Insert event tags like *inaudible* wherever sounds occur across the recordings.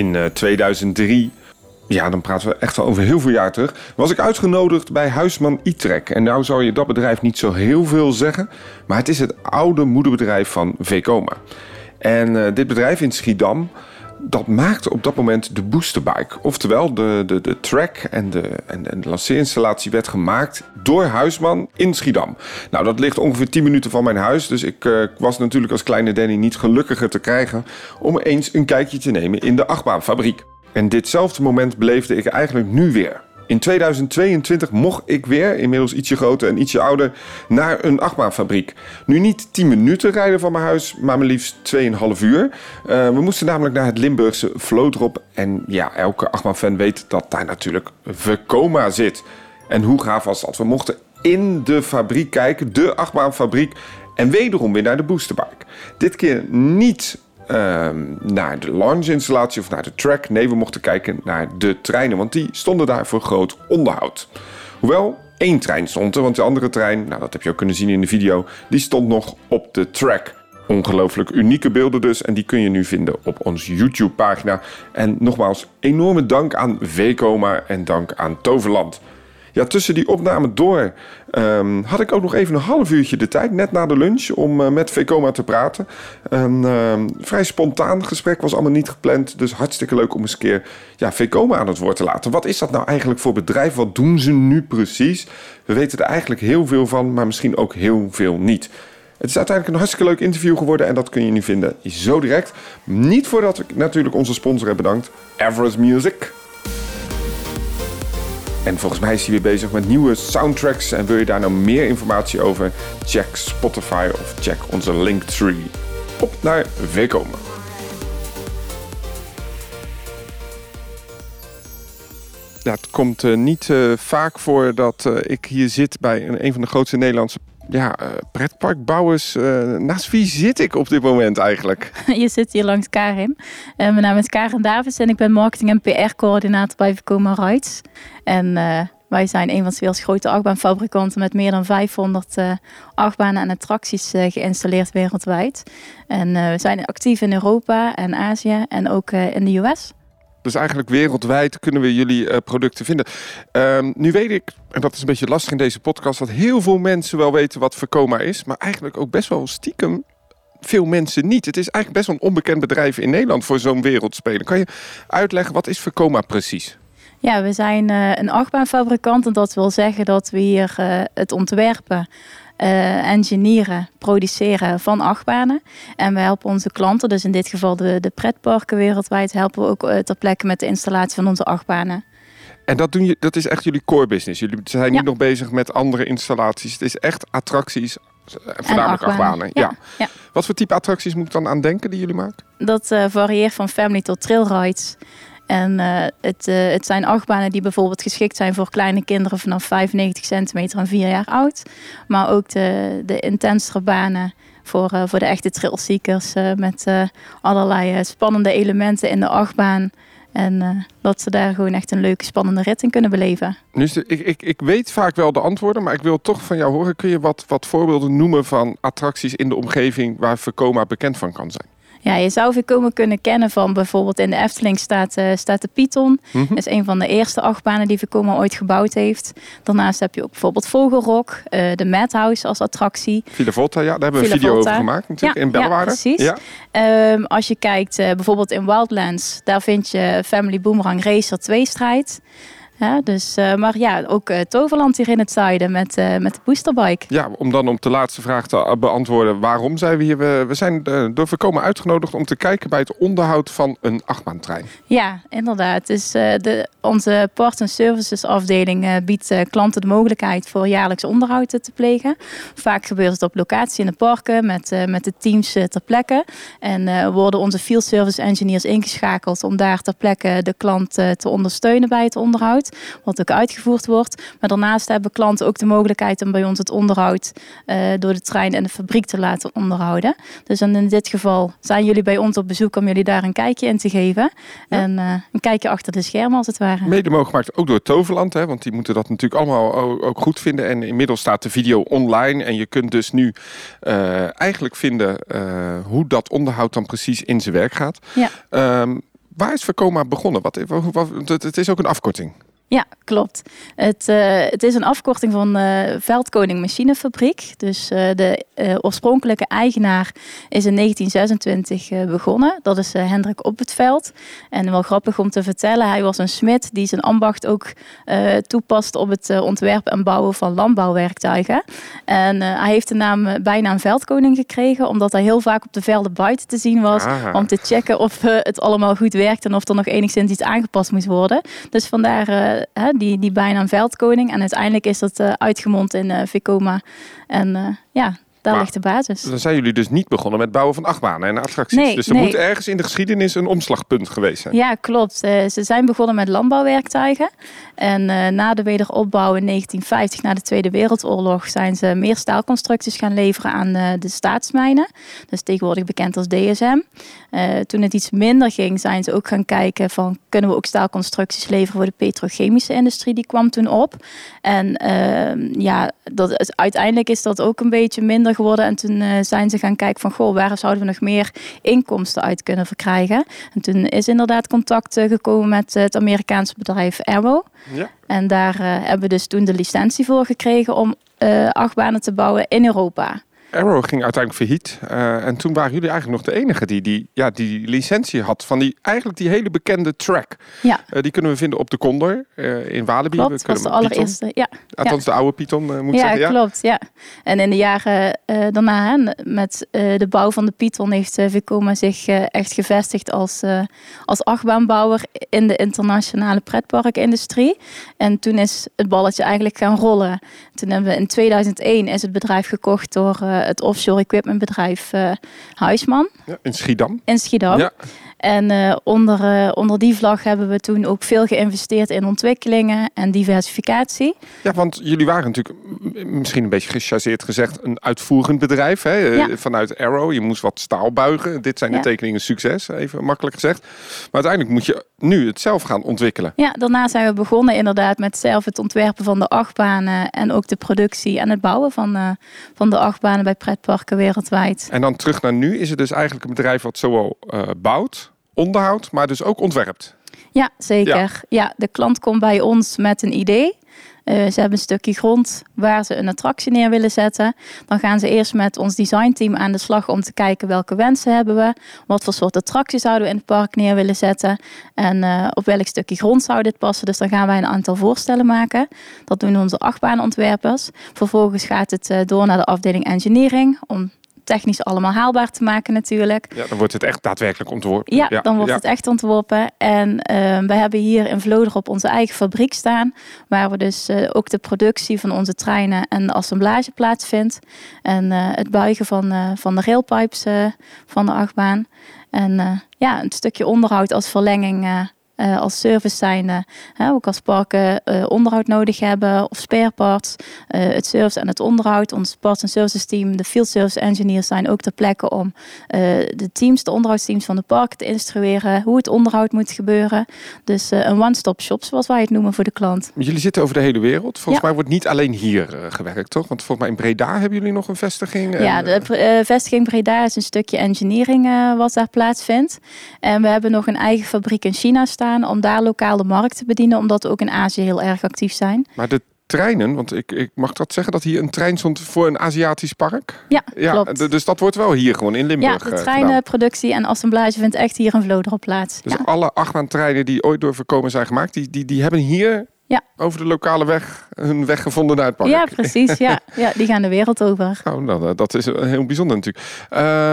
In 2003 ja, dan praten we echt wel over heel veel jaar terug. Was ik uitgenodigd bij Huisman Itrek. En nou zou je dat bedrijf niet zo heel veel zeggen. Maar het is het oude moederbedrijf van Vekoma. En dit bedrijf in Schiedam dat maakte op dat moment de boosterbike. Oftewel, de, de, de track en de, en, de lanceerinstallatie werd gemaakt door Huisman in Schiedam. Nou, dat ligt ongeveer 10 minuten van mijn huis. Dus ik uh, was natuurlijk als kleine Danny niet gelukkiger te krijgen om eens een kijkje te nemen in de achtbaanfabriek. En ditzelfde moment beleefde ik eigenlijk nu weer. In 2022 mocht ik weer, inmiddels ietsje groter en ietsje ouder, naar een achtbaanfabriek. Nu niet 10 minuten rijden van mijn huis, maar maar liefst 2,5 uur. Uh, we moesten namelijk naar het Limburgse Vlodrop. En ja, elke achtbaanfan weet dat daar natuurlijk Vekoma zit. En hoe gaaf was dat? We mochten in de fabriek kijken, de achtbaanfabriek. En wederom weer naar de boosterbike. Dit keer niet Ehm, naar de launch-installatie of naar de track. Nee, we mochten kijken naar de treinen, want die stonden daar voor groot onderhoud. Hoewel één trein stond er, want de andere trein, nou, dat heb je ook kunnen zien in de video, die stond nog op de track. Ongelooflijk unieke beelden dus. En die kun je nu vinden op onze YouTube-pagina. En nogmaals, enorme dank aan VComa en dank aan Toverland. Ja, tussen die opname door um, had ik ook nog even een half uurtje de tijd, net na de lunch, om uh, met Vekoma te praten. Een uh, vrij spontaan gesprek, was allemaal niet gepland. Dus hartstikke leuk om eens een keer ja, Vekoma aan het woord te laten. Wat is dat nou eigenlijk voor bedrijf? Wat doen ze nu precies? We weten er eigenlijk heel veel van, maar misschien ook heel veel niet. Het is uiteindelijk een hartstikke leuk interview geworden en dat kun je nu vinden zo direct. Niet voordat ik natuurlijk onze sponsor heb bedankt, Everest Music. En volgens mij is hij weer bezig met nieuwe soundtracks. En wil je daar nou meer informatie over? Check Spotify of check onze Linktree. Op naar Vekoma. Ja, het komt uh, niet uh, vaak voor dat uh, ik hier zit bij een, een van de grootste Nederlandse ja, uh, pretparkbouwers. Uh, naast wie zit ik op dit moment eigenlijk? *laughs* Je zit hier langs Karim. Uh, mijn naam is Karin Davis en ik ben marketing en PR-coördinator bij Vekoma Rides. En wij zijn een van de werelds grote achtbaanfabrikanten met meer dan 500 achtbanen en attracties geïnstalleerd wereldwijd. En we zijn actief in Europa en Azië en ook in de US. Dus eigenlijk wereldwijd kunnen we jullie uh, producten vinden. Um, nu weet ik, en dat is een beetje lastig in deze podcast, dat heel veel mensen wel weten wat Vercoma is. Maar eigenlijk ook best wel stiekem veel mensen niet. Het is eigenlijk best wel een onbekend bedrijf in Nederland voor zo'n wereldspeler. Kan je uitleggen, wat is Vercoma precies? Ja, we zijn uh, een achtbaanfabrikant en dat wil zeggen dat we hier uh, het ontwerpen uh, engineeren, produceren van achtbanen. En we helpen onze klanten, dus in dit geval de, de pretparken wereldwijd, helpen we ook uh, ter plekke met de installatie van onze achtbanen. En dat, doen je, dat is echt jullie core business. Jullie zijn niet nog bezig met andere installaties. Het is echt attracties, eh, voornamelijk achtbanen. Ja. ja. Wat voor type attracties moet ik dan aan denken die jullie maken? Dat uh, varieert van family tot trailrides. En uh, het, uh, het zijn achtbanen die bijvoorbeeld geschikt zijn voor kleine kinderen vanaf 95 centimeter en 4 jaar oud. Maar ook de, de intensere banen voor, uh, voor de echte trailseekers. met allerlei spannende elementen in de achtbaan. En dat ze daar gewoon echt een leuke, spannende rit in kunnen beleven. Nu ik, ik, ik weet vaak wel de antwoorden, maar ik wil toch van jou horen. Kun je wat, wat voorbeelden noemen van attracties in de omgeving waar Vekoma bekend van kan zijn? Ja, je zou Vekoma kunnen kennen van bijvoorbeeld in de Efteling staat, uh, staat de Python. Mm Dat is een van de eerste achtbanen die Vekoma ooit gebouwd heeft. Daarnaast heb je ook bijvoorbeeld Vogelrok, uh, de Madhouse als attractie. Villa Volta, ja, daar hebben we een video over gemaakt natuurlijk ja, in Belwaarde. Ja, precies. Ja. Um, als je kijkt uh, bijvoorbeeld in Wildlands, daar vind je Family Boomerang Racer 2 strijd. Ja, dus, uh, maar ja, ook uh, Toverland hier in het zuiden met, uh, met de boosterbike. Ja, om dan op de laatste vraag te beantwoorden. Waarom zijn we hier? We, we zijn door voorkomen uitgenodigd om te kijken bij het onderhoud van een achtbaantrein. Ja, inderdaad. Dus de, onze Part Services afdeling biedt klanten de mogelijkheid voor jaarlijks onderhoud te plegen. Vaak gebeurt het op locatie in de parken met, met de teams ter plekke. En worden onze field service engineers ingeschakeld om daar ter plekke de klant te ondersteunen bij het onderhoud wat ook uitgevoerd wordt. Maar daarnaast hebben klanten ook de mogelijkheid om bij ons het onderhoud uh, door de trein en de fabriek te laten onderhouden. Dus in dit geval zijn jullie bij ons op bezoek om jullie daar een kijkje in te geven. Ja. En uh, een kijkje achter de schermen als het ware. Mede mogelijk gemaakt ook door Toverland, hè, want die moeten dat natuurlijk allemaal ook goed vinden. En inmiddels staat de video online en je kunt dus nu uh, eigenlijk vinden hoe dat onderhoud dan precies in zijn werk gaat. Ja. Um, waar is Vekoma begonnen? Wat, wat, het, het is ook een afkorting. Ja, klopt. Het, uh, het is een afkorting van uh, Veldkoning Machinefabriek. Dus uh, de oorspronkelijke eigenaar is in 1926 begonnen. Dat is Hendrik Op het Veld. En wel grappig om te vertellen, hij was een smid die zijn ambacht ook toepast op het ontwerpen en bouwen van landbouwwerktuigen. En hij heeft de naam bijnaam Veldkoning gekregen, omdat hij heel vaak op de velden buiten te zien was. Ah. Om te checken of het allemaal goed werkt en of er nog enigszins iets aangepast moest worden. Dus vandaar die, die bijnaam veldkoning. En uiteindelijk is dat uh, uitgemond in uh, Vicoma. En uh, ja, daar ligt de basis. Dan zijn jullie dus niet begonnen met bouwen van achtbanen en attracties. Nee, dus er moet ergens in de geschiedenis een omslagpunt geweest zijn. Ja, klopt. ze zijn begonnen met landbouwwerktuigen. En na de wederopbouw in 1950, na de Tweede Wereldoorlog, zijn ze meer staalconstructies gaan leveren aan de staatsmijnen. Dus tegenwoordig bekend als DSM. Toen het iets minder ging, zijn ze ook gaan kijken van kunnen we ook staalconstructies leveren voor de petrochemische industrie. Die kwam toen op. En uh, ja, dat, uiteindelijk is dat ook een beetje minder geworden. En toen uh, zijn ze gaan kijken van goh, waar zouden we nog meer inkomsten uit kunnen verkrijgen. En toen is inderdaad contact gekomen met het Amerikaanse bedrijf Arrow. Ja. En daar hebben we dus toen de licentie voor gekregen om achtbanen te bouwen in Europa. Arrow ging uiteindelijk failliet. Uh, en toen waren jullie eigenlijk nog de enige die die, ja, die licentie had van die, eigenlijk die hele bekende track. Ja. Uh, die kunnen we vinden op de Condor uh, in Walibi. Klopt, dat was de allereerste. Ja. Althans de oude Python moet ja, zeggen. Ja, klopt. Ja. En in de jaren daarna, met de bouw van de Python, heeft Vicoma zich echt gevestigd als, als achtbaanbouwer in de internationale pretparkindustrie. En toen is het balletje eigenlijk gaan rollen. Toen hebben we in 2001 is het bedrijf gekocht door het offshore equipmentbedrijf uh, Huisman. Ja, in Schiedam. In Schiedam. Ja. En uh, onder, uh, onder die vlag hebben we toen ook veel geïnvesteerd in ontwikkelingen en diversificatie. Ja, want jullie waren natuurlijk misschien een beetje gechargeerd gezegd een uitvoerend bedrijf. Hè? Ja. Vanuit Arrow, je moest wat staal buigen. Dit zijn de tekeningen succes, even makkelijk gezegd. Maar uiteindelijk moet je nu het zelf gaan ontwikkelen. Ja, daarna zijn we begonnen inderdaad met zelf het ontwerpen van de achtbanen en ook de productie en het bouwen van, uh, van de achtbanen bij pretparken wereldwijd. En dan terug naar nu is het dus eigenlijk een bedrijf wat zowel bouwt, onderhoudt, maar dus ook ontwerpt. Ja, zeker. Ja. de klant komt bij ons met een idee. Uh, ze hebben een stukje grond waar ze een attractie neer willen zetten. Dan gaan ze eerst met ons designteam aan de slag om te kijken welke wensen hebben we. Wat voor soort attractie zouden we in het park neer willen zetten. En uh, op welk stukje grond zou dit passen. Dus dan gaan wij een aantal voorstellen maken. Dat doen onze achtbaanontwerpers. Vervolgens gaat het uh, door naar de afdeling engineering. Om technisch allemaal haalbaar te maken natuurlijk. Ja, dan wordt het echt daadwerkelijk ontworpen. Ja, dan wordt het echt ontworpen. En uh, we hebben hier in Vlodrop onze eigen fabriek staan. Waar we dus uh, ook de productie van onze treinen en de assemblage plaatsvindt. En uh, het buigen van, van de railpipes van de achtbaan. En ja, een stukje onderhoud als verlenging uh, als service zijnde. Hè, ook als parken uh, onderhoud nodig hebben of spare parts. Uh, het service en het onderhoud. Ons parts en services team, de field service engineers zijn ook ter plekke om de teams, de onderhoudsteams van de parken te instrueren. Hoe het onderhoud moet gebeuren. Dus een one-stop shop zoals wij het noemen voor de klant. Jullie zitten over de hele wereld. Volgens mij wordt niet alleen hier gewerkt, toch? Want volgens mij in Breda hebben jullie nog een vestiging. Ja, de vestiging Breda is een stukje engineering wat daar plaatsvindt. En we hebben nog een eigen fabriek in China staan om daar lokaal de markt te bedienen, omdat we ook in Azië heel erg actief zijn. Maar de treinen, want ik, ik mag dat zeggen dat hier een trein stond voor een Aziatisch park? Ja, ja klopt. Dus dat wordt wel hier gewoon in Limburg Ja, de eh, treinenproductie en assemblage vindt echt hier in Vlodrop plaats. Dus alle treinen die ooit door voorkomen zijn gemaakt, die, die, die hebben hier ja. over de lokale weg hun weg gevonden naar het park. Ja, precies. Ja, ja die gaan de wereld over. *laughs* Oh, nou, dat is heel bijzonder natuurlijk.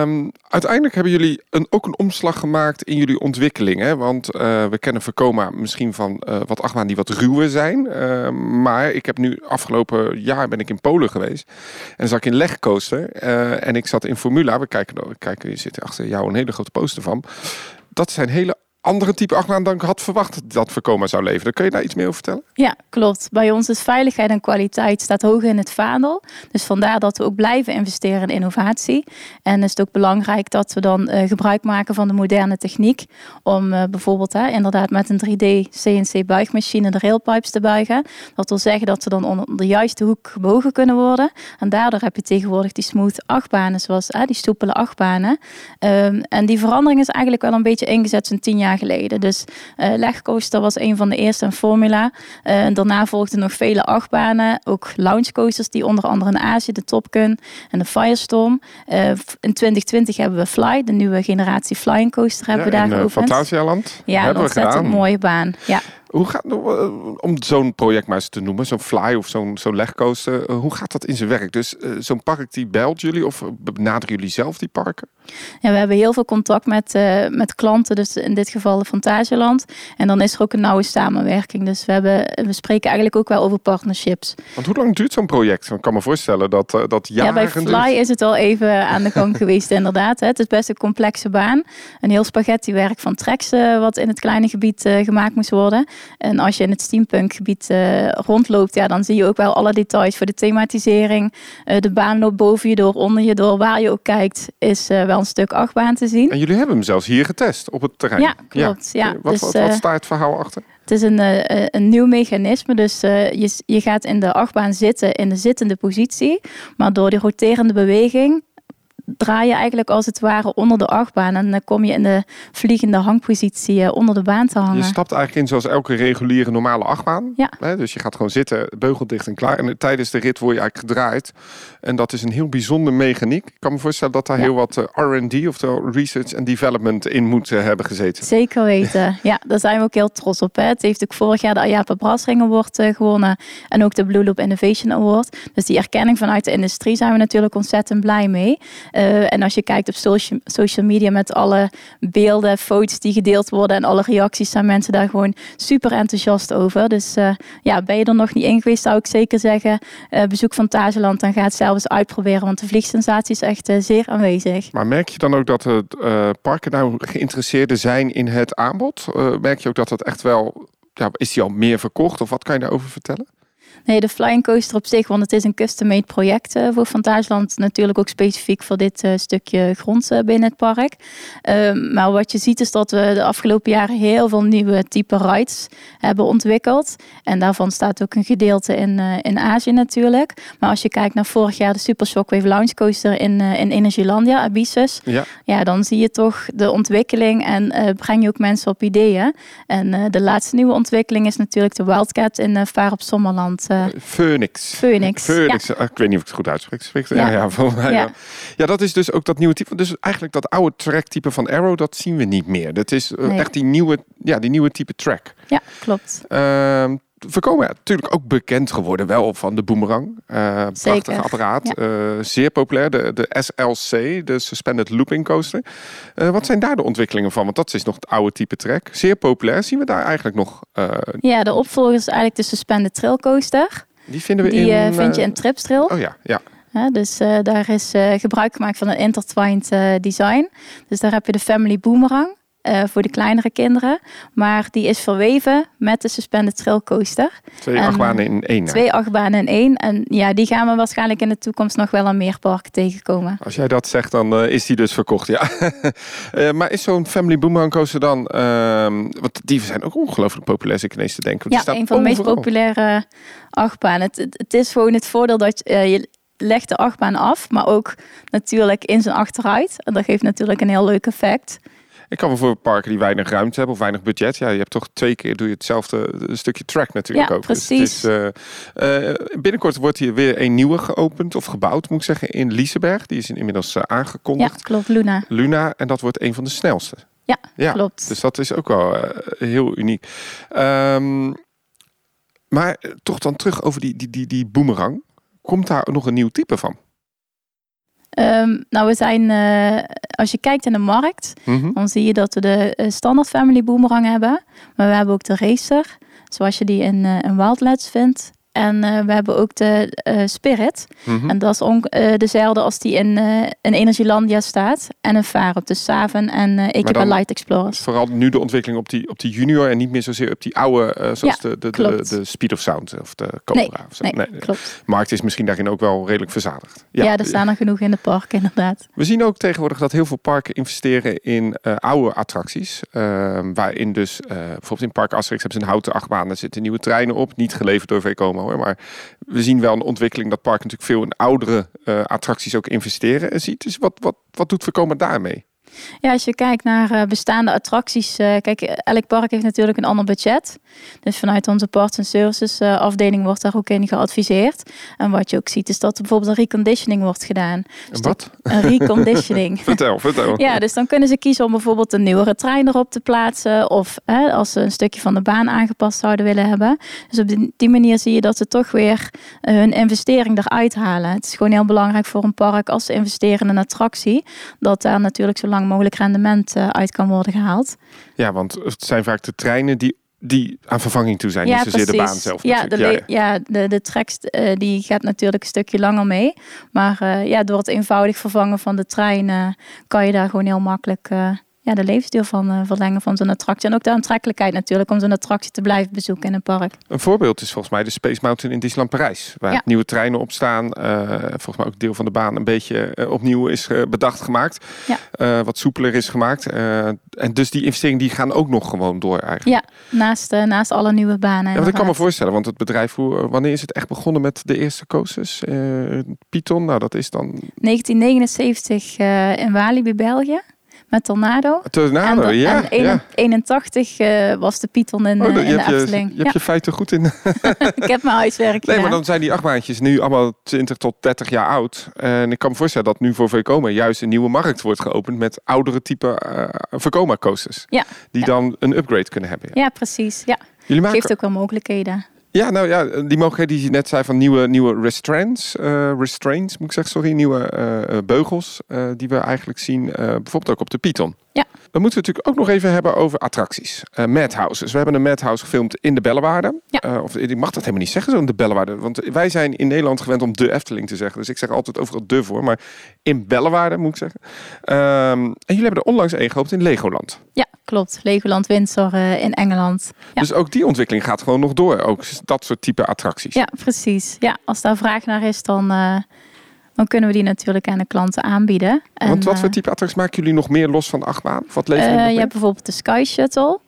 Um, uiteindelijk hebben jullie een, ook een omslag gemaakt in jullie ontwikkeling. Hè? Want uh, we kennen Vercoma misschien van uh, wat achtbaan die wat ruwer zijn. Uh, maar ik heb nu afgelopen jaar ben ik in Polen geweest. En dan zat ik in Legcoaster. en ik zat in Formula. We kijken, we kijken, je zit achter jou een hele grote poster van. Dat zijn hele andere type achtbaan dan ik had verwacht dat Vekoma zou leveren. Kun je daar iets meer over vertellen? Ja, klopt. Bij ons is veiligheid en kwaliteit staat hoog in het vaandel. Dus vandaar dat we ook blijven investeren in innovatie. En is het ook belangrijk dat we dan uh, gebruik maken van de moderne techniek. Om uh, bijvoorbeeld uh, inderdaad met een 3D CNC buigmachine de railpipes te buigen. Dat wil zeggen dat ze dan onder de juiste hoek gebogen kunnen worden. En daardoor heb je tegenwoordig die smooth achtbanen, zoals die stoepele achtbanen. Um, en die verandering is eigenlijk wel een beetje ingezet zo'n tien jaar jaar geleden. Dus uh, Legcoaster was een van de eerste in Formula. Uh, daarna volgden nog vele achtbanen. Ook launchcoasters die onder andere in Azië, de Top Gun en de Firestorm. Uh, in 2020 hebben we Fly, de nieuwe generatie flying coaster hebben ja, we daar geopend. Fantasialand. Ja, hebben we gedaan. een mooie baan. Ja. Hoe gaat, eh, om zo'n project maar eens te noemen, zo'n fly of zo'n zo'n legcoaster, eh, hoe gaat dat in zijn werk? Dus uh, zo'n park die belt jullie of benaderen jullie zelf die parken? Ja, we hebben heel veel contact met, uh, met klanten, dus in dit geval de Fantasieland. En dan is er ook een nauwe samenwerking. Dus we, hebben, we spreken eigenlijk ook wel over partnerships. Want hoe lang duurt zo'n project? Ik kan me voorstellen dat, uh, dat jaren Ja, bij Fly is het al even aan de gang *laughs* geweest inderdaad. Hè. Het is best een complexe baan. Een heel spaghettiwerk van tracks uh, wat in het kleine gebied gemaakt moest worden. En als je in het steampunk gebied rondloopt, ja, dan zie je ook wel alle details voor de thematisering. de baan loopt boven je door, onder je door. Waar je ook kijkt, is wel een stuk achtbaan te zien. En jullie hebben hem zelfs hier getest op het terrein. Ja, klopt. Ja. Wat, dus, wat, wat, staat het verhaal achter? Het is een, een nieuw mechanisme. Dus uh, je, je gaat in de achtbaan zitten in de zittende positie. Maar door die roterende beweging draai je eigenlijk als het ware onder de achtbaan. En dan kom je in de vliegende hangpositie eh, onder de baan te hangen. Je stapt eigenlijk in zoals elke reguliere normale achtbaan. Ja. Dus je gaat gewoon zitten, beugel dicht en klaar. En tijdens de rit word je eigenlijk gedraaid. En dat is een heel bijzonder mechaniek. Ik kan me voorstellen dat daar heel wat eh, R&D, oftewel Research and Development, in moet eh, hebben gezeten. Zeker weten. *laughs* ja, daar zijn we ook heel trots op. Hè. Het heeft ook vorig jaar de Ayapa Brasring Award gewonnen. En ook de Blue Loop Innovation Award. Dus die erkenning vanuit de industrie zijn we natuurlijk ontzettend blij mee. Uh, en als je kijkt op social, social media met alle beelden, foto's die gedeeld worden en alle reacties, zijn mensen daar gewoon super enthousiast over. Dus uh, ja, ben je er nog niet in geweest, zou ik zeker zeggen. Uh, bezoek Fantasieland, dan ga het zelf eens uitproberen, want de vliegsensatie is echt zeer aanwezig. Maar merk je dan ook dat het parken nou geïnteresseerden zijn in het aanbod? merk je ook dat het echt wel, ja, is die al meer verkocht of wat kan je daarover vertellen? Nee, de Flying Coaster op zich, want het is een custom-made project uh, voor Fantasieland. Natuurlijk ook specifiek voor dit uh, stukje grond uh, binnen het park. Ehm, maar wat je ziet is dat we de afgelopen jaren heel veel nieuwe type rides hebben ontwikkeld. En daarvan staat ook een gedeelte in, in Azië natuurlijk. Maar als je kijkt naar vorig jaar de Super Shockwave Launch Coaster in, in Energielandia, Abyssus. Ja. ja, dan zie je toch de ontwikkeling en breng je ook mensen op ideeën. En de laatste nieuwe ontwikkeling is natuurlijk de Wildcat in Vaar op Sommerland. Phoenix. Phoenix. Phoenix. Ah, ik weet niet of ik het goed uitspreek. Ja, ja, ja, ja. ja, dat is dus ook dat nieuwe type. Dus eigenlijk dat oude track-type van Arrow, dat zien we niet meer. Dat is uh, echt die nieuwe, ja, die nieuwe type track. Ja, klopt. Uh, we komen natuurlijk ook bekend geworden wel van de Boomerang. Uh, prachtig apparaat. Ja. Uh, zeer populair. De, de SLC, de Suspended Looping Coaster. Uh, wat zijn daar de ontwikkelingen van? Want dat is nog het oude type track. Zeer populair. Zien we daar eigenlijk nog... Ja, de opvolger is eigenlijk de Suspended Trail Coaster. Die vinden we Die in... vind je in Tripstrail. Oh ja, ja. Ja, dus daar is gebruik gemaakt van een intertwined design. Dus daar heb je de Family Boomerang. Uh, voor de kleinere kinderen. Maar die is verweven met de Suspended Trail Coaster. Twee achtbanen in één. Twee achtbanen in één. En ja, die gaan we waarschijnlijk in de toekomst nog wel aan meer parken tegenkomen. Als jij dat zegt, dan uh, is die dus verkocht, ja. uh, *laughs* maar is zo'n Family Boomerang Coaster dan... want die zijn ook ongelooflijk populair, ik ineens te denken. Ja, een van de meest populaire achtbanen. Het, het, het, is gewoon het voordeel dat je legt de achtbaan af, maar ook natuurlijk in zijn achteruit. En dat geeft natuurlijk een heel leuk effect. Ik kan me voor parken die weinig ruimte hebben of weinig budget. Ja, je hebt toch twee keer doe je hetzelfde stukje track natuurlijk ja, ook. Precies. Dus is, uh, uh, binnenkort wordt hier weer een nieuwe geopend of gebouwd, moet ik zeggen, in Liseberg. Die is inmiddels uh, aangekondigd. Ja, klopt, Luna. Luna, en dat wordt een van de snelste. Ja, ja klopt. Dus dat is ook wel heel uniek. Um, maar toch dan terug over die, die, die, die boomerang. Komt daar nog een nieuw type van? Um, nou, we zijn, uh, als je kijkt in de markt, mm -hmm. dan zie je dat we de uh, standaard family boomerang hebben. Maar we hebben ook de racer, zoals je die in, uh, in Wildlands vindt. En uh, we hebben ook de uh, Spirit. Mm -hmm. En dat is on, uh, dezelfde als die in, in Energielandia staat. En een Vaar op de Saven en uh, Equipa Light Explorers. Vooral nu de ontwikkeling op die, op die junior en niet meer zozeer op die oude, zoals ja, de, de, de, de, Speed of Sound of de Cobra. Nee, of zo. nee, nee, klopt. Markt is misschien daarin ook wel redelijk verzadigd. Ja, ja er staan er genoeg in de parken inderdaad. We zien ook tegenwoordig dat heel veel parken investeren in oude attracties. waarin dus, bijvoorbeeld in Park Asterix hebben ze een houten achtbaan. Er zitten nieuwe treinen op, niet geleverd door VCOMO maar we zien wel een ontwikkeling dat parken natuurlijk veel in oudere uh, attracties ook investeren en ziet. Dus wat, wat, wat doet Vekoma daarmee? Ja, als je kijkt naar uh, bestaande attracties. Uh, kijk, elk park heeft natuurlijk een ander budget. Dus vanuit onze parts en services uh, afdeling wordt daar ook in geadviseerd. En wat je ook ziet is dat er bijvoorbeeld een reconditioning wordt gedaan. Dus wat? Een reconditioning. *laughs* vertel, vertel. Ja, dus dan kunnen ze kiezen om bijvoorbeeld een nieuwere trein erop te plaatsen. Of hè, als ze een stukje van de baan aangepast zouden willen hebben. Dus op die manier zie je dat ze toch weer hun investering eruit halen. Het is gewoon heel belangrijk voor een park als ze investeren in een attractie. Dat daar natuurlijk zo lang mogelijk rendement eh, uit kan worden gehaald. Ja, want het zijn vaak de treinen die die aan vervanging toe zijn, ja, niet zozeer de baan zelf. Ja, de, ja, ja. de, de tracks uh, die gaat natuurlijk een stukje langer mee. Maar uh, ja, door het eenvoudig vervangen van de trein uh, kan je daar gewoon heel makkelijk ja, de levensduur van uh, verlengen van zo'n attractie. En ook de aantrekkelijkheid natuurlijk om zo'n attractie te blijven bezoeken in een park. Een voorbeeld is volgens mij de Space Mountain in Disneyland Parijs. Waar nieuwe treinen op staan. Uh, volgens mij ook deel van de baan een beetje uh, opnieuw is bedacht gemaakt. Ja. wat soepeler is gemaakt. en dus die investeringen die gaan ook nog gewoon door eigenlijk. Ja, naast, naast alle nieuwe banen. Ja, ik kan me voorstellen. Want het bedrijf, hoe, wanneer is het echt begonnen met de eerste coasters? Python, nou dat is dan... 1979 in Walibi, België met Tornado. Tornado, en, ja. En 81 uh, eh, was de Python in, oh, in de Efteling. Je, je hebt je feiten goed in. *laughs* ik heb mijn huiswerk Nee, maar dan zijn die achtbaantjes nu allemaal 20 tot 30 jaar oud. En ik kan me voorstellen dat nu voor Vekoma juist een nieuwe markt wordt geopend met oudere type uh, Vekoma coasters. Ja. Die dan een upgrade kunnen hebben. Ja, precies. Ja. Jullie maken... Geeft ook wel mogelijkheden. Ja, nou ja, die mogelijkheid die je net zei van nieuwe, nieuwe restraints, uh, restraints moet ik zeggen, sorry, nieuwe uh, beugels uh, die we eigenlijk zien, bijvoorbeeld ook op de Python. Ja. We moeten natuurlijk ook nog even hebben over attracties. Uh, madhouses. We hebben een madhouse gefilmd in de Bellewaarde. Ja. of ik mag dat helemaal niet zeggen, zo in de Bellewaarde. Want wij zijn in Nederland gewend om de Efteling te zeggen. Dus ik zeg altijd overal de voor. Maar in Bellewaarde moet ik zeggen. Um, en jullie hebben er onlangs een geopend in Legoland. Ja, klopt. Legoland Windsor in Engeland. Ja. Dus ook die ontwikkeling gaat gewoon nog door. Ook dat soort type attracties. Ja, precies. Ja, als daar vraag naar is, dan, dan kunnen we die natuurlijk aan de klanten aanbieden. En, Want wat voor eh, type attracties maken jullie nog meer los van de achtbaan? Wat leveren uh, Je hebt bijvoorbeeld de Sky Shuttle.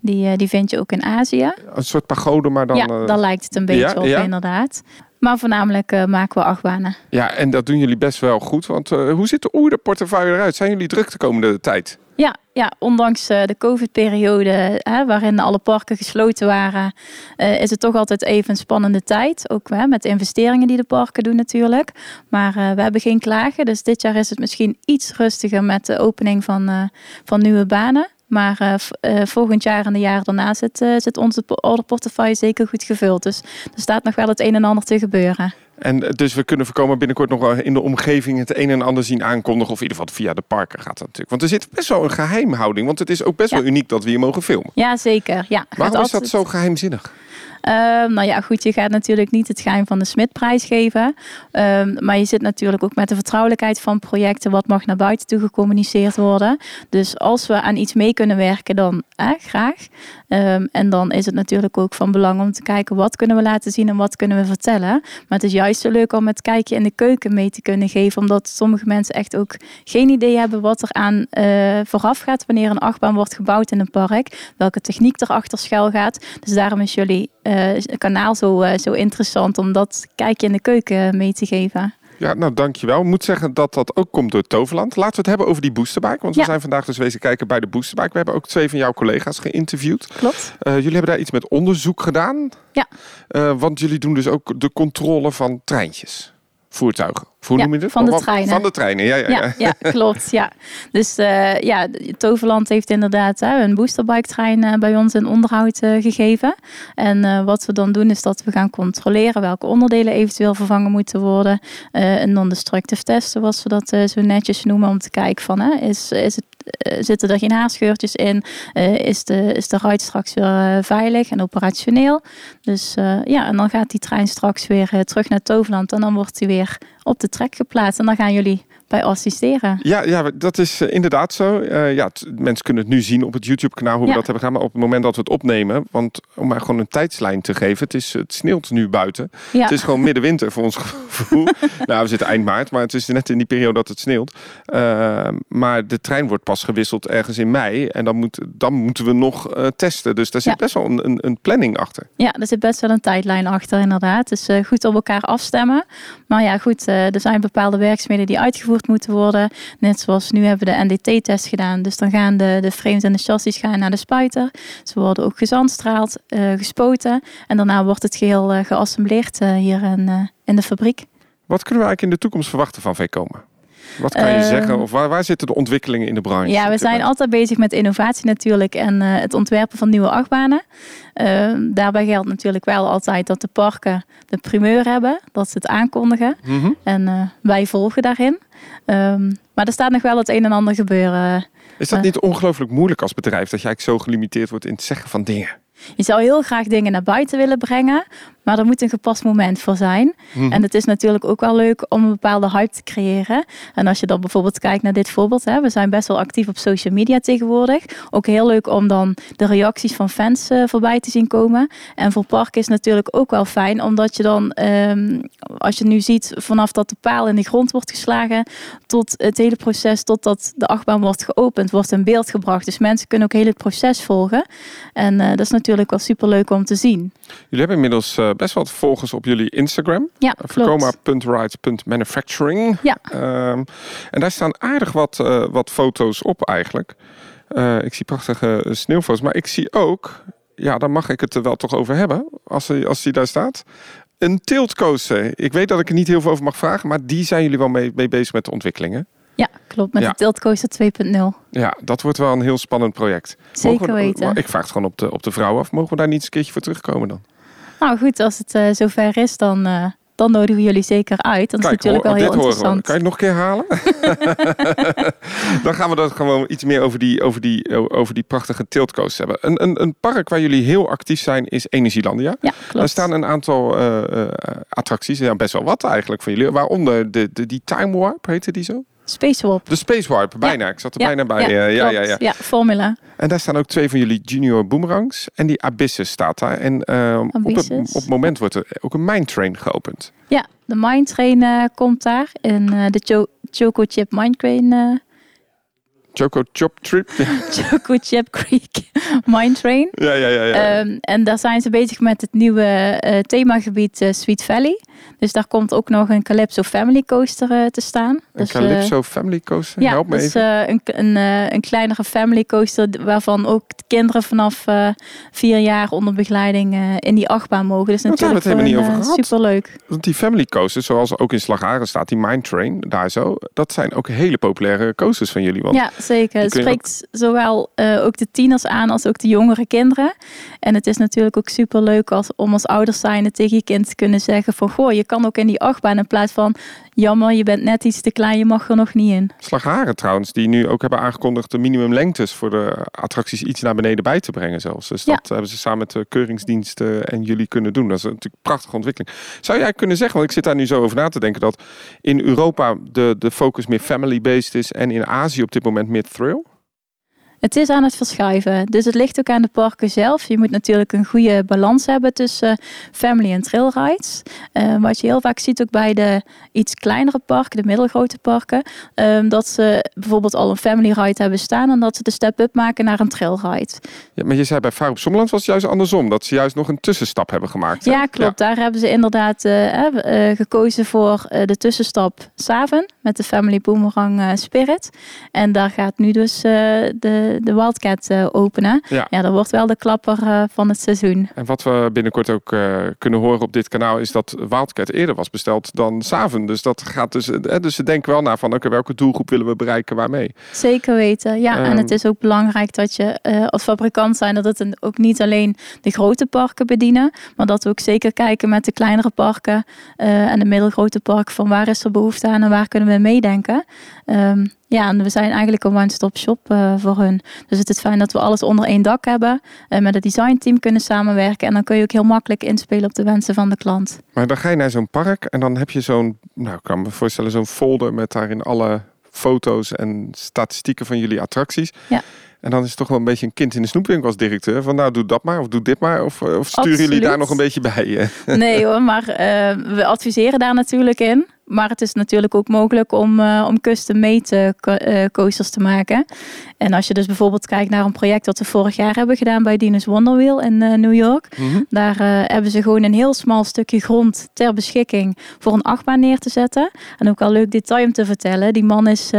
Die, die vind je ook in Azië. Een soort pagode, maar dan... Ja, dan lijkt het een beetje op, inderdaad. Maar voornamelijk uh, maken we achtbanen. Ja, en dat doen jullie best wel goed. Want hoe ziet de oerderportefeuille eruit? Zijn jullie druk de komende tijd? Ja, ja ondanks uh, de COVID-periode, waarin alle parken gesloten waren, is het toch altijd even een spannende tijd. Ook met de investeringen die de parken doen natuurlijk. Maar we hebben geen klagen. Dus dit jaar is het misschien iets rustiger met de opening van, van nieuwe banen. Maar volgend jaar en de jaren daarna zit, zit onze orderportefeuille zeker goed gevuld. Dus er staat nog wel het een en ander te gebeuren. En dus we kunnen voorkomen binnenkort nog wel in de omgeving het een en ander zien aankondigen. Of in ieder geval via de parken gaat dat natuurlijk. Want er zit best wel een geheimhouding. Want het is ook best wel uniek dat we hier mogen filmen. Ja, zeker. Ja, Waarom is dat zo geheimzinnig? Ehm, nou ja, goed, je gaat natuurlijk niet het geheim van de Smitprijs geven. Um, maar je zit natuurlijk ook met de vertrouwelijkheid van projecten. Wat mag naar buiten toe gecommuniceerd worden. Dus als we aan iets mee kunnen werken, dan eh, graag. Um, en dan is het natuurlijk ook van belang om te kijken wat kunnen we laten zien en wat kunnen we vertellen. Maar het is juist zo leuk om het kijkje in de keuken mee te kunnen geven. Omdat sommige mensen echt ook geen idee hebben wat er aan uh, vooraf gaat wanneer een achtbaan wordt gebouwd in een park. Welke techniek erachter schuil gaat. Dus daarom is jullie uh, kanaal zo, uh, zo interessant om dat kijkje in de keuken mee te geven. Ja, nou dankjewel. Ik moet zeggen dat dat ook komt door Toverland. Laten we het hebben over die boosterbike. Want we zijn vandaag dus wezen kijken bij de boosterbike. We hebben ook twee van jouw collega's geïnterviewd. Klopt. Uh, jullie hebben daar iets met onderzoek gedaan. Ja. Uh, want jullie doen dus ook de controle van treintjes voertuigen. Hoe noem je het? Van de treinen. Van de treinen, ja. Ja, ja, ja. *laughs* klopt. Ja. Dus uh, ja, Toverland heeft inderdaad een boosterbike trein uh, bij ons in onderhoud uh, gegeven. En wat we dan doen is dat we gaan controleren welke onderdelen eventueel vervangen moeten worden. een non-destructive test, zoals we dat zo netjes noemen, om te kijken van is, is het zitten er geen haarscheurtjes in? Uh, is, de, is de ride straks weer uh, veilig en operationeel? Dus ja, en dan gaat die trein straks weer terug naar Toverland en dan wordt hij weer op de trek geplaatst. En dan gaan jullie bij assisteren. Ja, ja dat is uh, inderdaad zo. Uh, ja, mensen kunnen het nu zien op het YouTube-kanaal hoe we dat hebben gedaan. Maar op het moment dat we het opnemen, want om maar gewoon een tijdslijn te geven, het, is, het sneeuwt nu buiten. Ja. Het is gewoon middenwinter voor ons *laughs* gevoel. nou, we zitten eind maart, maar het is net in die periode dat het sneeuwt. Uh, maar de trein wordt pas gewisseld ergens in mei. En dan, moet, dan moeten we nog testen. Dus daar zit ja. best wel een, een, een, planning achter. Ja, er zit best wel een tijdlijn achter, inderdaad. Dus goed op elkaar afstemmen. Maar ja, goed, er zijn bepaalde werkzaamheden die uitgevoerd moeten worden. Net zoals nu hebben we de NDT-test gedaan. Dus dan gaan de, de frames en de chassis gaan naar de spuiter. Ze worden ook gezandstraald, uh, gespoten. En daarna wordt het geheel uh, geassembleerd hier in, in de fabriek. Wat kunnen we eigenlijk in de toekomst verwachten van VCOMA? Wat kan je zeggen? Ehm, of waar, waar zitten de ontwikkelingen in de branche? Ja, we zijn altijd bezig met innovatie natuurlijk en uh, het ontwerpen van nieuwe achtbanen. Uh, daarbij geldt natuurlijk wel altijd dat de parken de primeur hebben, dat ze het aankondigen. Mhm. En uh, wij volgen daarin. Um, maar er staat nog wel het een en ander gebeuren. Is dat niet ongelooflijk moeilijk als bedrijf dat je eigenlijk zo gelimiteerd wordt in het zeggen van dingen? Je zou heel graag dingen naar buiten willen brengen, maar er moet een gepast moment voor zijn. Mhm. En het is natuurlijk ook wel leuk om een bepaalde hype te creëren. En als je dan bijvoorbeeld kijkt naar dit voorbeeld, hè, we zijn best wel actief op social media tegenwoordig. Ook heel leuk om dan de reacties van fans uh, voorbij te zien komen. En voor Park is natuurlijk ook wel fijn, omdat je dan, um, als je nu ziet, vanaf dat de paal in de grond wordt geslagen, tot het hele proces, totdat de achtbaan wordt geopend, wordt in beeld gebracht. Dus mensen kunnen ook heel het proces volgen. En uh, dat is natuurlijk wel super leuk om te zien. Jullie hebben inmiddels uh, best wat volgers op jullie Instagram. Ja, Vercoma.rights.manufacturing. Ja. Um, en daar staan aardig wat, uh, wat foto's op eigenlijk. Uh, ik zie prachtige sneeuwfoto's. Maar ik zie ook, ja, daar mag ik het er wel toch over hebben. Als, hij, als die daar staat. Een tiltcoaster. Ik weet dat ik er niet heel veel over mag vragen. Maar die zijn jullie wel mee, mee bezig met de ontwikkelingen. Ja, klopt. Met ja. de Tiltcoaster 2.0. Ja, dat wordt wel een heel spannend project. Zeker weten. Ik vraag het gewoon op de, op de vrouw af. Mogen we daar niet eens een keertje voor terugkomen dan? Nou goed, als het uh, zover is, dan, uh, dan nodigen we jullie zeker uit. Dat Kijk, is natuurlijk wel heel interessant. Kan je het nog een keer halen? *laughs* dan gaan we dat gewoon iets meer over die, over die, over die prachtige tiltcoasters hebben. Een, een, een park waar jullie heel actief zijn is Energielandia. Ja, klopt. Daar staan een aantal uh, attracties, ja, best wel wat eigenlijk van jullie. Waaronder de, de, die Time Warp, heette die zo? Space Warp. De Space Warp, bijna. Ik zat er bijna bij. Ja, ja, ja, ja, ja. Formula. En daar staan ook twee van jullie junior boomerangs. En die Abyssus staat daar. En uh, op, het, op het moment wordt er ook een Mindtrain geopend. Ja, de Mindtrain uh, komt daar. En uh, de Choco Chip Mindtrain Choco Chop Trip. *laughs* Choco Chip Creek *laughs* Mine Train. Ja, ja, ja. ja. Um, en daar zijn ze bezig met het nieuwe themagebied Sweet Valley. Dus daar komt ook nog een Calypso Family Coaster uh, te staan. Een dus, Calypso Family Coaster? Ja, Help me dus een, een, een kleinere family coaster waarvan ook kinderen vanaf vier jaar onder begeleiding in die achtbaan mogen. Dus natuurlijk hebben we het helemaal niet over superleuk. Want die family coasters, zoals ook in Slagharen staat, die Mine Train, daar zo, dat zijn ook hele populaire coasters van jullie. Want ja, zeker. Het spreekt zowel uh, ook de tieners aan als ook de jongere kinderen. En het is natuurlijk ook super leuk als, om als ouders zijnde tegen je kind te kunnen zeggen van... Goh, je kan ook in die achtbaan in plaats van... Jammer, je bent net iets te klein, je mag er nog niet in. Slagharen trouwens, die nu ook hebben aangekondigd... de minimumlengtes voor de attracties iets naar beneden bij te brengen zelfs. Dus dat hebben ze samen met de keuringsdiensten en jullie kunnen doen. Dat is natuurlijk een prachtige ontwikkeling. Zou jij kunnen zeggen, want ik zit daar nu zo over na te denken... dat in Europa de, de focus meer family-based is... en in Azië op dit moment meer thrill? Het is aan het verschuiven. Dus het ligt ook aan de parken zelf. Je moet natuurlijk een goede balans hebben tussen family en trail rides. Uh, wat je heel vaak ziet ook bij de iets kleinere parken, de middelgrote parken. Um, dat ze bijvoorbeeld al een family ride hebben staan en dat ze de step-up maken naar een trail ride. Ja, maar je zei bij Vaar op Sommerland was het juist andersom. Dat ze juist nog een tussenstap hebben gemaakt. Ja, klopt. Daar hebben ze inderdaad uh, uh, gekozen voor de tussenstap Saven met de Family Boomerang Spirit. En daar gaat nu dus de de, Wildcat uh, openen. Ja. ja, dat wordt wel de klapper uh, van het seizoen. En wat we binnenkort ook uh, kunnen horen op dit kanaal is dat Wildcat eerder was besteld dan Saven. Dus dat gaat dus, dus ze denken wel naar van oké, welke doelgroep willen we bereiken waarmee? Zeker weten, ja. Um, en het is ook belangrijk dat je als fabrikant zijn dat het een, ook niet alleen de grote parken bedienen, maar dat we ook zeker kijken met de kleinere parken en de middelgrote parken van waar is er behoefte aan en waar kunnen we meedenken. Um, ja, en we zijn eigenlijk een one-stop shop uh, voor hun. Dus het is fijn dat we alles onder één dak hebben. en met het designteam kunnen samenwerken. En dan kun je ook heel makkelijk inspelen op de wensen van de klant. Maar dan ga je naar zo'n park en dan heb je zo'n, nou ik kan me voorstellen, zo'n folder met daarin alle foto's en statistieken van jullie attracties. Ja. En dan is het toch wel een beetje een kind in de snoepwinkel als directeur. Van nou, doe dat maar of doe dit maar. Of, of sturen jullie daar nog een beetje bij? Nee *laughs* hoor, maar uh, we adviseren daar natuurlijk in. Maar het is natuurlijk ook mogelijk om, uh, om custom-made uh, coasters te maken. En als je dus bijvoorbeeld kijkt naar een project dat we vorig jaar hebben gedaan bij Dinus Wonderwheel in New York. Mhm. Daar hebben ze gewoon een heel smal stukje grond ter beschikking voor een achtbaan neer te zetten. En ook al leuk detail om te vertellen. Die man is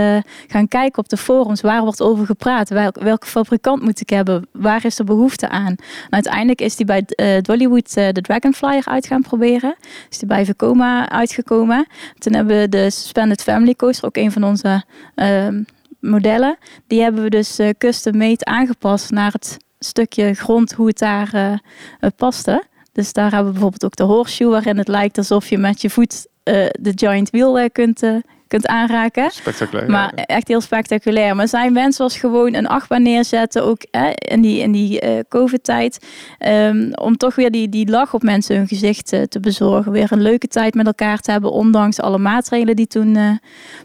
gaan kijken op de forums waar wordt over gepraat. welke fabrikant moet ik hebben? Waar is de behoefte aan? En uiteindelijk is hij bij Dollywood de Dragonflyer uit gaan proberen. Is hij bij Vekoma uitgekomen. Toen hebben we de Suspended Family Coaster, ook een van onze ehm, modellen. Die hebben we dus uh, custom made aangepast naar het stukje grond, hoe het daar uh, paste. Dus daar hebben we bijvoorbeeld ook de horseshoe, waarin het lijkt alsof je met je voet de giant wheel kunt, kunt aanraken. Spectaculair. Maar echt heel spectaculair. Maar zijn wens was gewoon een achtbaan neerzetten, ook in die, in die uh, COVID-tijd. Um, om toch weer die, die lach op mensen hun gezicht uh, te bezorgen. Weer een leuke tijd met elkaar te hebben, ondanks alle maatregelen die toen uh,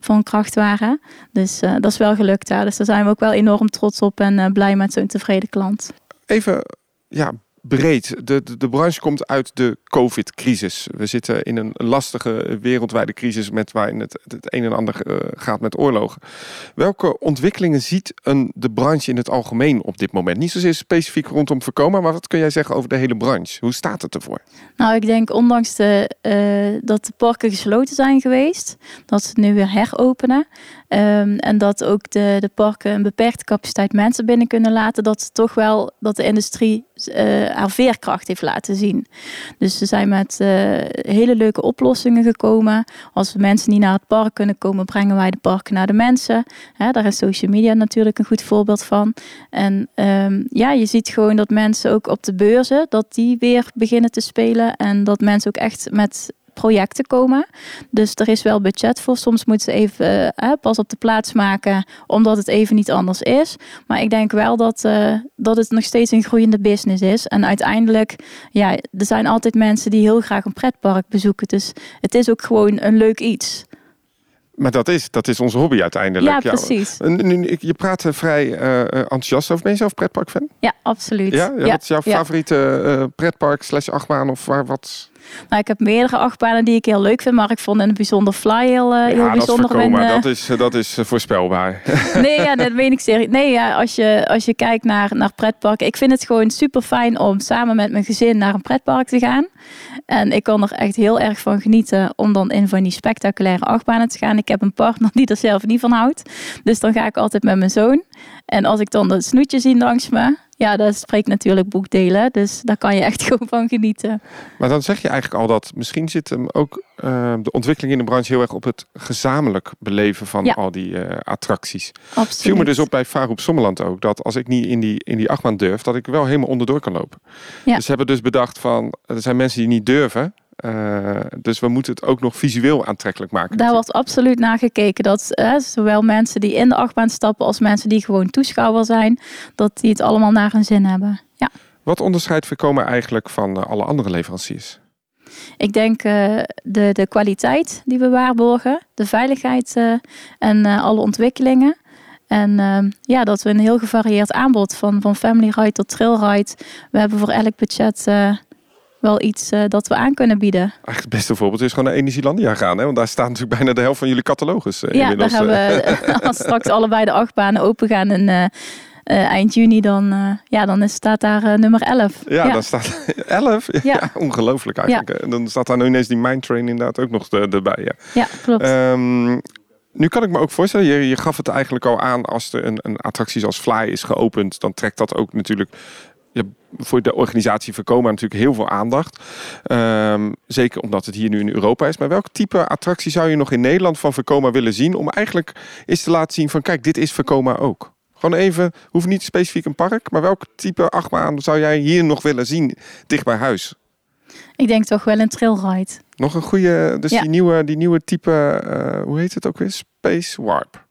van kracht waren. Dus dat is wel gelukt daar. Dus daar zijn we ook wel enorm trots op en blij met zo'n tevreden klant. Even ja, breed. De, de, branche komt uit de COVID-crisis. We zitten in een lastige wereldwijde crisis met waarin het, het een en ander uh, gaat met oorlogen. Welke ontwikkelingen ziet een, de branche in het algemeen op dit moment? Niet zozeer specifiek rondom voorkomen, maar wat kun jij zeggen over de hele branche? Hoe staat het ervoor? Nou, ik denk ondanks de, uh, dat de parken gesloten zijn geweest, dat ze nu weer heropenen. Um, en dat ook de, de parken een beperkte capaciteit mensen binnen kunnen laten, dat toch wel dat de industrie uh, haar veerkracht heeft laten zien. Dus ze zijn met uh, hele leuke oplossingen gekomen. Als mensen niet naar het park kunnen komen, brengen wij de parken naar de mensen. Hè, daar is social media natuurlijk een goed voorbeeld van. En um, ja, je ziet gewoon dat mensen ook op de beurzen, dat die weer beginnen te spelen. En dat mensen ook echt met projecten komen. Dus er is wel budget voor. Soms moeten ze even uh, pas op de plaats maken, omdat het even niet anders is. Maar ik denk wel dat, uh, dat het nog steeds een groeiende business is. En uiteindelijk, ja, er zijn altijd mensen die heel graag een pretpark bezoeken. Dus het is ook gewoon een leuk iets. Maar dat is, dat is onze hobby uiteindelijk. Ja, precies. Ja, nu, je praat vrij uh, enthousiast over. Ben je zelf pretpark-fan? Ja, absoluut. Ja? ja, Wat is jouw favoriete uh, pretpark slash achtbaan of waar wat? Nou, ik heb meerdere achtbanen die ik heel leuk vind, maar ik vond het bijzonder Fly heel, uh, heel bijzonder. Dat, is dat is, dat is voorspelbaar. *laughs* Nee, ja, dat weet ik serieus. Nee, ja, als je, als je kijkt naar, naar pretparken. Ik vind het gewoon super fijn om samen met mijn gezin naar een pretpark te gaan. En ik kan er echt heel erg van genieten om dan in van die spectaculaire achtbanen te gaan. Ik heb een partner die er zelf niet van houdt. Dus dan ga ik altijd met mijn zoon. En als ik dan de snoetje zie langs me, ja, dat spreekt natuurlijk boekdelen. Dus daar kan je echt *laughs* gewoon van genieten. Maar dan zeg je eigenlijk al dat misschien zit hem ook uh, de ontwikkeling in de branche heel erg op het gezamenlijk beleven van al die uh, attracties. Absoluut. Viel me dus op bij Varoep Sommerland ook dat als ik niet in die, in die achtbaan durf, dat ik wel helemaal onderdoor kan lopen. Ja. Dus ze hebben dus bedacht van er zijn mensen die niet durven. Uh, dus we moeten het ook nog visueel aantrekkelijk maken. Daar wordt absoluut naar gekeken. Dat uh, zowel mensen die in de achtbaan stappen als mensen die gewoon toeschouwer zijn, dat die het allemaal naar hun zin hebben. Ja. Wat onderscheidt Vekoma eigenlijk van uh, alle andere leveranciers? Ik denk de, de kwaliteit die we waarborgen, de veiligheid en alle ontwikkelingen. En uh, ja, dat we een heel gevarieerd aanbod van, van family ride tot trail ride. We hebben voor elk budget uh, wel iets uh, dat we aan kunnen bieden. Eigenlijk het beste voorbeeld is gewoon naar Energielandia gaan. Hè? Want daar staat natuurlijk bijna de helft van jullie catalogus uh, Ja, daar hebben we, *laughs* als straks allebei de acht banen open gaan en uh, eind juni, dan, ja, dan is, staat daar nummer 11. Ja, ja, dan staat *laughs* 11? Ja, ja ongelooflijk eigenlijk. En dan staat daar nu ineens die Mindtrain inderdaad ook nog erbij. Ja, ja klopt. Um, nu kan ik me ook voorstellen, je, je gaf het eigenlijk al aan, als er een, een attractie zoals Fly is geopend, dan trekt dat ook natuurlijk ja, voor de organisatie voorkomen natuurlijk heel veel aandacht. Um, zeker omdat het hier nu in Europa is. Maar welk type attractie zou je nog in Nederland van Vekoma willen zien? Om eigenlijk eens te laten zien van kijk, dit is Vekoma ook. Gewoon even, hoeft niet specifiek een park. Maar welk type achtbaan zou jij hier nog willen zien dicht bij huis? Ik denk toch wel een trailride. Nog een goede, dus die, nieuwe, die nieuwe type, uh, hoe heet het ook weer? Space Warp.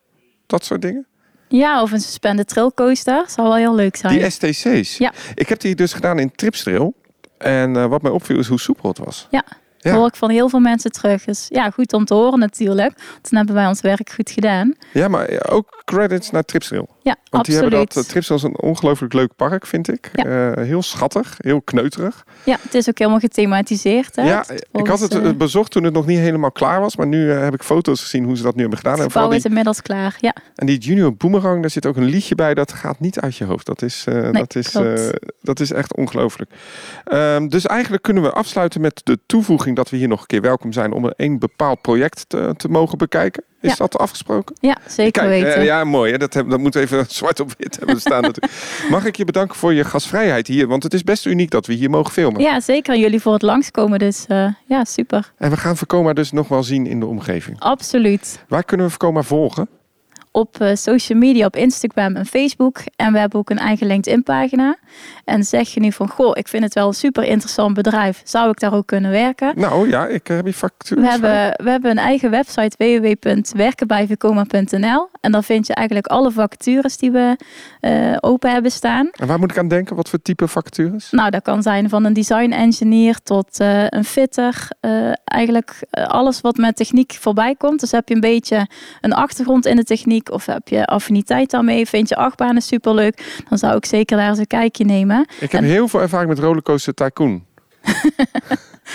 Dat soort dingen? Ja, of een suspended trail coaster. Zou wel heel leuk zijn. Die STC's? Ja. Ik heb die dus gedaan in Tripstrail. En uh, wat mij opviel is hoe soepel het was. Ja. Dat hoor ik van heel veel mensen terug. Dus ja, goed om te horen natuurlijk. Dan hebben wij ons werk goed gedaan. Ja, maar ook credits naar Tripsrail. Ja, Want die hebben absoluut. dat, uh, Tripsrail is een ongelooflijk leuk park, vind ik. Ja. Eh, heel schattig, heel kneuterig. Ja, het is ook helemaal gethematiseerd. Hè? Ja, ik had het eh, eh, bezocht toen het nog niet helemaal klaar was. Maar nu eh, heb ik foto's gezien hoe ze dat nu hebben gedaan. het En, gebouw die, is inmiddels klaar. Ja, en die Junior Boomerang, daar zit ook een liedje bij. Dat gaat niet uit je hoofd. Dat is, eh, dat is, eh, dat is echt ongelooflijk. Ehm, dus eigenlijk kunnen we afsluiten met de toevoeging dat we hier nog een keer welkom zijn om een bepaald project te, te mogen bekijken. Is Ja. dat afgesproken? ja zeker Kijk, weten. eh, ja, mooi. Hè? Dat, heb, dat moet even *laughs* zwart op wit hebben staan. natuurlijk. *laughs* Mag ik je bedanken voor je gastvrijheid hier? Want het is best uniek dat we hier mogen filmen. Ja, zeker. En jullie voor het langskomen. Dus eh, ja, super. En we gaan Vekoma dus nog wel zien in de omgeving. Absoluut. Waar kunnen we Vekoma volgen? Op eh, social media, op Instagram en Facebook. En we hebben ook een eigen LinkedIn-pagina. En zeg je nu van, goh, ik vind het wel een super interessant bedrijf. Zou ik daar ook kunnen werken? Nou ja, ik heb hier factuur. We hebben, we hebben een eigen website www.werkenbijvekoma.nl en daar vind je eigenlijk alle vacatures die we eh, open hebben staan. En waar moet ik aan denken? Wat voor type vacatures? Nou, dat kan zijn van een design engineer tot eh, een fitter. Eh, eigenlijk eh, alles wat met techniek voorbij komt. Dus heb je een beetje een achtergrond in de techniek of heb je affiniteit daarmee, vind je achtbanen superleuk, dan zou ik zeker daar eens een kijkje nemen. Ik heb En- heel veel ervaring met Rollercoaster Tycoon. *laughs*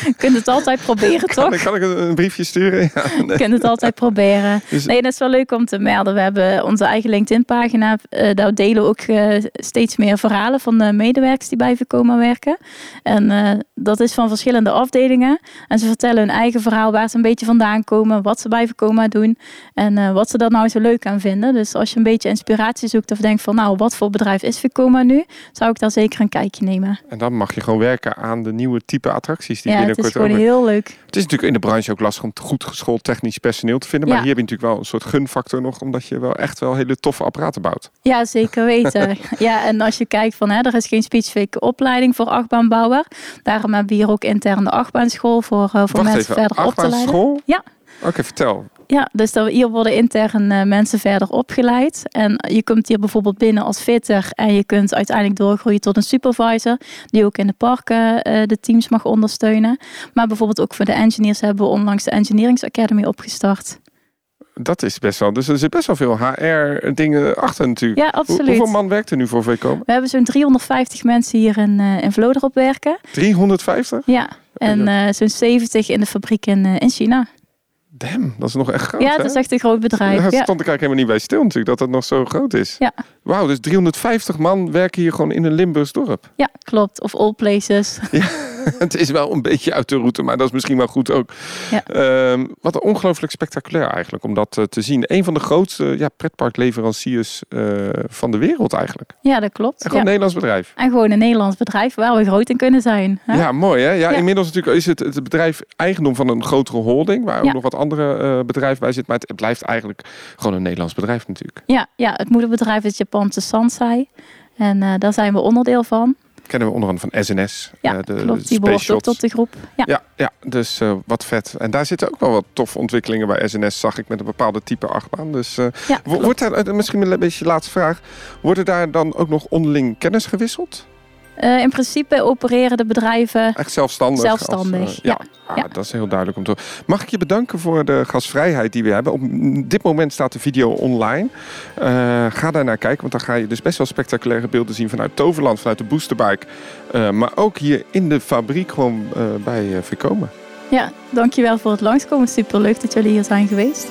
Je *laughs* kunt het altijd proberen, toch? ik- kan ik een briefje sturen? Ja, *laughs* nee. Je kunt het altijd proberen. Dus- Nee, dat is wel leuk om te melden. We hebben onze eigen LinkedIn-pagina. Eh, daar delen we ook eh, steeds meer verhalen van de medewerkers die bij Vekoma werken. En eh, dat is van verschillende afdelingen. En ze vertellen hun eigen verhaal, waar ze een beetje vandaan komen, wat ze bij Vekoma doen en wat ze daar nou zo leuk aan vinden. Dus als je een beetje inspiratie zoekt of denkt van, nou, wat voor bedrijf is Vekoma nu, zou ik daar zeker een kijkje nemen. En dan mag je gewoon werken aan de nieuwe type attracties die Ja, het is gewoon over. heel leuk. Het is natuurlijk in de branche ook lastig om goed geschoold technisch personeel te vinden. Maar Ja. hier heb je natuurlijk wel een soort gunfactor nog, omdat je wel echt wel hele toffe apparaten bouwt. Ja, zeker weten. *laughs* ja, en als je kijkt van, hè, er is geen specifieke opleiding voor achtbaanbouwer. Daarom hebben we hier ook intern de achtbaanschool voor, eh, voor Wacht mensen even, verder op te leiden. achtbaanschool? Ja. Oké, vertel. Ja, dus dat, hier worden intern eh, mensen verder opgeleid. En je komt hier bijvoorbeeld binnen als fitter en je kunt uiteindelijk doorgroeien tot een supervisor, die ook in de parken eh, de teams mag ondersteunen. Maar bijvoorbeeld ook voor de engineers hebben we onlangs de Engineering Academy opgestart. Dat is best wel. Dus er zit best wel veel HR-dingen achter natuurlijk. Ja, Hoe- absoluut. hoeveel man werkt er nu voor VCOM? We hebben zo'n 350 mensen hier in, eh in Vloderop werken. 350? Ja, en zo'n 70 in de fabriek in, in China. Damn, dat is nog echt groot. ja, het is echt een groot bedrijf. Daar Ja. stond ik eigenlijk helemaal niet bij stil natuurlijk, dat het nog zo groot is. Ja. Wauw, dus 350 man werken hier gewoon in een Limburgs dorp. ja, klopt. Of all places. *laughs* *laughs* het is wel een beetje uit de route, maar dat is misschien wel goed ook. Ja. Ehm, wat ongelooflijk spectaculair eigenlijk, om dat eh, te zien. Een van de grootste ja, pretparkleveranciers eh, van de wereld eigenlijk. Ja, dat klopt. En gewoon Ja. een Nederlands bedrijf. En gewoon een Nederlands bedrijf waar we groot in kunnen zijn. hè? Ja, mooi hè? Ja, inmiddels natuurlijk is het, het bedrijf eigendom van een grotere holding, waar ook nog wat andere eh, bedrijven bij zitten. Maar het blijft eigenlijk gewoon een Nederlands bedrijf natuurlijk. Ja, ja, het moederbedrijf is Japanse Sansai. En daar zijn we onderdeel van. Kennen we onder andere van SNS. Ja, eh, de klopt. Die behoort ook tot de groep. Ja. Ja, ja dus eh, wat vet. En daar zitten ook wel wat toffe ontwikkelingen bij SNS, zag ik, met een bepaalde type achtbaan. Dus eh, Ja, wordt daar, misschien een beetje laatste vraag, wordt er daar dan ook nog onderling kennis gewisseld? Eh, in principe opereren de bedrijven Echt zelfstandig? zelfstandig. als, eh, ja. Ah, Ja. Dat is heel duidelijk om te Mag ik je bedanken voor de gastvrijheid die we hebben? Op dit moment staat de video online. Eh, ga daar naar kijken, want dan ga je dus best wel spectaculaire beelden zien vanuit Toverland, vanuit de Boosterbike. Maar ook hier in de fabriek gewoon bij Vekoma. ja, dankjewel voor het langskomen. Super leuk dat jullie hier zijn geweest.